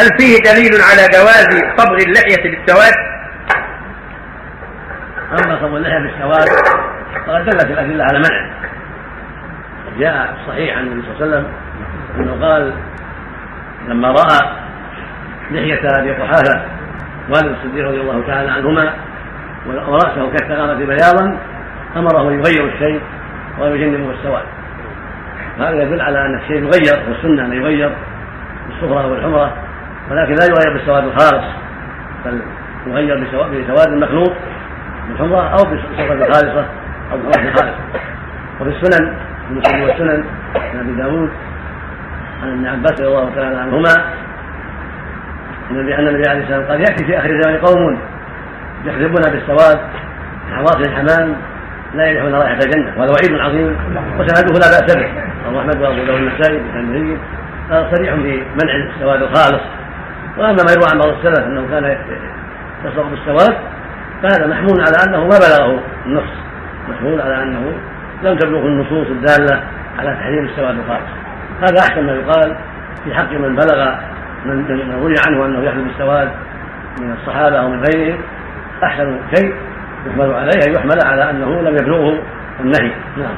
هل فيه دليل على جواز صبغ اللحية بالسواد؟ أما صبغ اللحية بالسواد فقد دلت الأدلة على منعه جاء صحيح عن النبي صلى الله عليه وسلم أنه قال لما رأى لحية أبي قحافة والد الصديق رضي الله تعالى عنهما ورأسه كالثغامة بياضا أمره أن يغير الشيء ويجنبه السواد. هذا يدل على أن الشيء يغير والسنة أن يغير. بالصفرة والحمرة ولكن لا يغير بالسواد الخالص بل يغير بسواد مخلوط بالحمرة أو بالصفرة الخالصة أو بالحمرة الخالصة. وفي السنن المسلم والسنن عن أبي داود عن ابن عباس رضي الله تعالى عنهما أن النبي عليه السلام قال يأتي في آخر الزمان قوم يحذبون بالسواد حواصل الحمام لا يريحون رائحة الجنة وهذا وعيد عظيم وسنده لا بأس به. رواه أحمد وأبو داود النسائي جيد صريح في منع السواد الخالص. وأما ما يروى عن بعض السلف أنه كان يصدق بالسواد فهذا محمول على أنه ما بلغه النص. محمول على أنه لم تبلغه النصوص الدالة على تحريم السواد الخالص. هذا أحسن ما يقال في حق من بلغ من روي عنه أنه يحمل السواد من الصحابة أو من غيرهم أحسن شيء يحمل عليه أن يحمل على أنه لم يبلغه النهي. نعم.